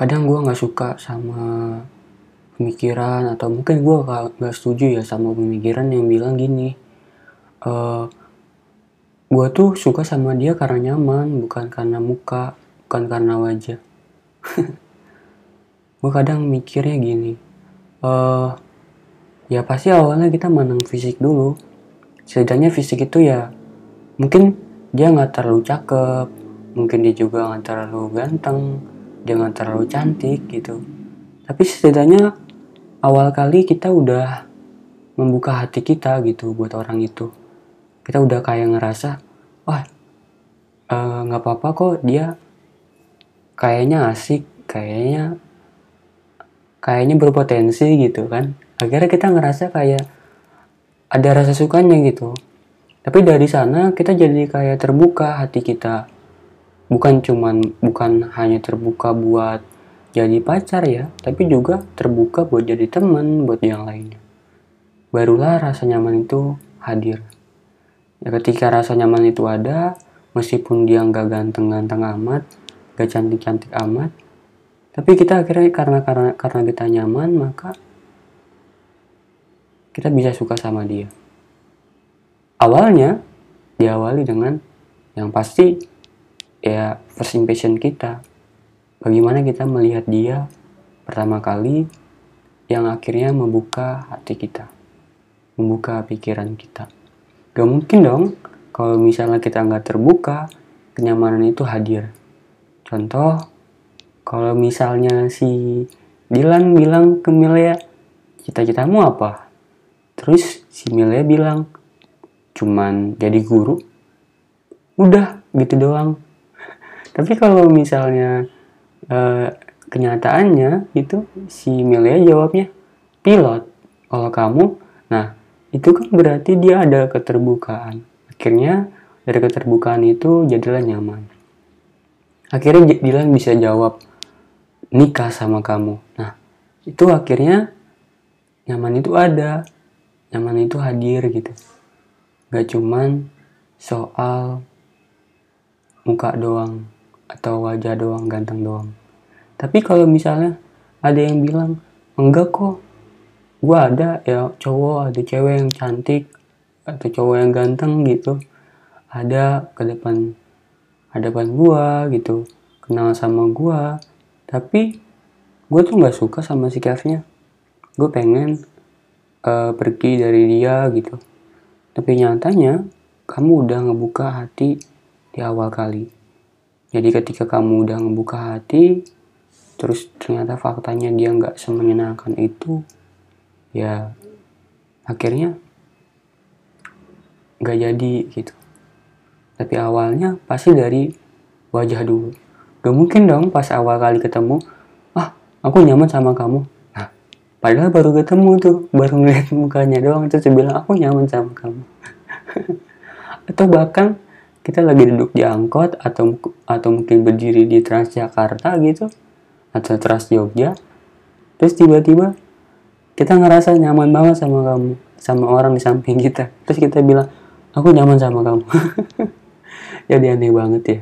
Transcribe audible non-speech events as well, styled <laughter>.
kadang gue nggak suka sama pemikiran atau mungkin gue nggak setuju ya sama pemikiran yang bilang gini uh, gue tuh suka sama dia karena nyaman bukan karena muka bukan karena wajah. <laughs> Gue kadang mikirnya gini uh, ya pasti awalnya kita menang fisik dulu. Setidaknya fisik itu ya mungkin dia nggak terlalu cakep mungkin dia juga nggak terlalu ganteng dia nggak terlalu cantik gitu. Tapi setidaknya awal kali kita udah membuka hati kita gitu buat orang itu. Kita udah kayak ngerasa wah eh, nggak uh, apa-apa kok dia kayaknya asik kayaknya kayaknya berpotensi gitu kan. Akhirnya kita ngerasa kayak ada rasa sukanya gitu. Tapi dari sana kita jadi kayak terbuka hati kita bukan cuman bukan hanya terbuka buat jadi pacar ya tapi juga terbuka buat jadi teman buat yang lainnya. Barulah rasa nyaman itu hadir. Ya ketika rasa nyaman itu ada meskipun dia nggak ganteng-ganteng amat gak cantik-cantik amat tapi kita akhirnya karena karena karena kita nyaman maka kita bisa suka sama dia. Awalnya diawali dengan yang pasti ya first impression kita bagaimana kita melihat dia pertama kali yang akhirnya membuka hati kita membuka pikiran kita Gak mungkin dong kalau misalnya kita nggak terbuka, kenyamanan itu hadir. Contoh, kalau misalnya si Dilan bilang ke Milea, cita-citamu apa? Terus si Milea bilang, cuman jadi guru. Udah, gitu doang. Tapi kalau misalnya uh, kenyataannya itu si Milea jawabnya pilot. Kalau kamu, nah itu kan berarti dia ada keterbukaan. Akhirnya dari keterbukaan itu jadilah nyaman. Akhirnya Dilan bisa jawab nikah sama kamu. Nah, itu akhirnya nyaman itu ada. Nyaman itu hadir gitu. Gak cuman soal muka doang atau wajah doang, ganteng doang. Tapi kalau misalnya ada yang bilang, enggak kok, gue ada ya cowok ada cewek yang cantik atau cowok yang ganteng gitu. Ada ke depan hadapan gue gitu. Kenal sama gue tapi gue tuh nggak suka sama sikapnya gue pengen uh, pergi dari dia gitu. Tapi nyatanya kamu udah ngebuka hati di awal kali jadi ketika kamu udah ngebuka hati terus ternyata faktanya dia nggak semenyenangkan itu ya akhirnya nggak jadi gitu. Tapi awalnya pasti dari wajah dulu. Gak mungkin dong pas awal kali ketemu ah aku nyaman sama kamu. Nah padahal baru ketemu tuh baru ngeliat mukanya doang terus bilang aku nyaman sama kamu. <laughs> Atau bahkan kita lagi duduk di angkot atau atau mungkin berdiri di Transjakarta gitu atau Trans Jogja terus tiba-tiba kita ngerasa nyaman banget sama kamu sama orang di samping kita. Terus kita bilang aku nyaman sama kamu. <laughs> Jadi aneh banget ya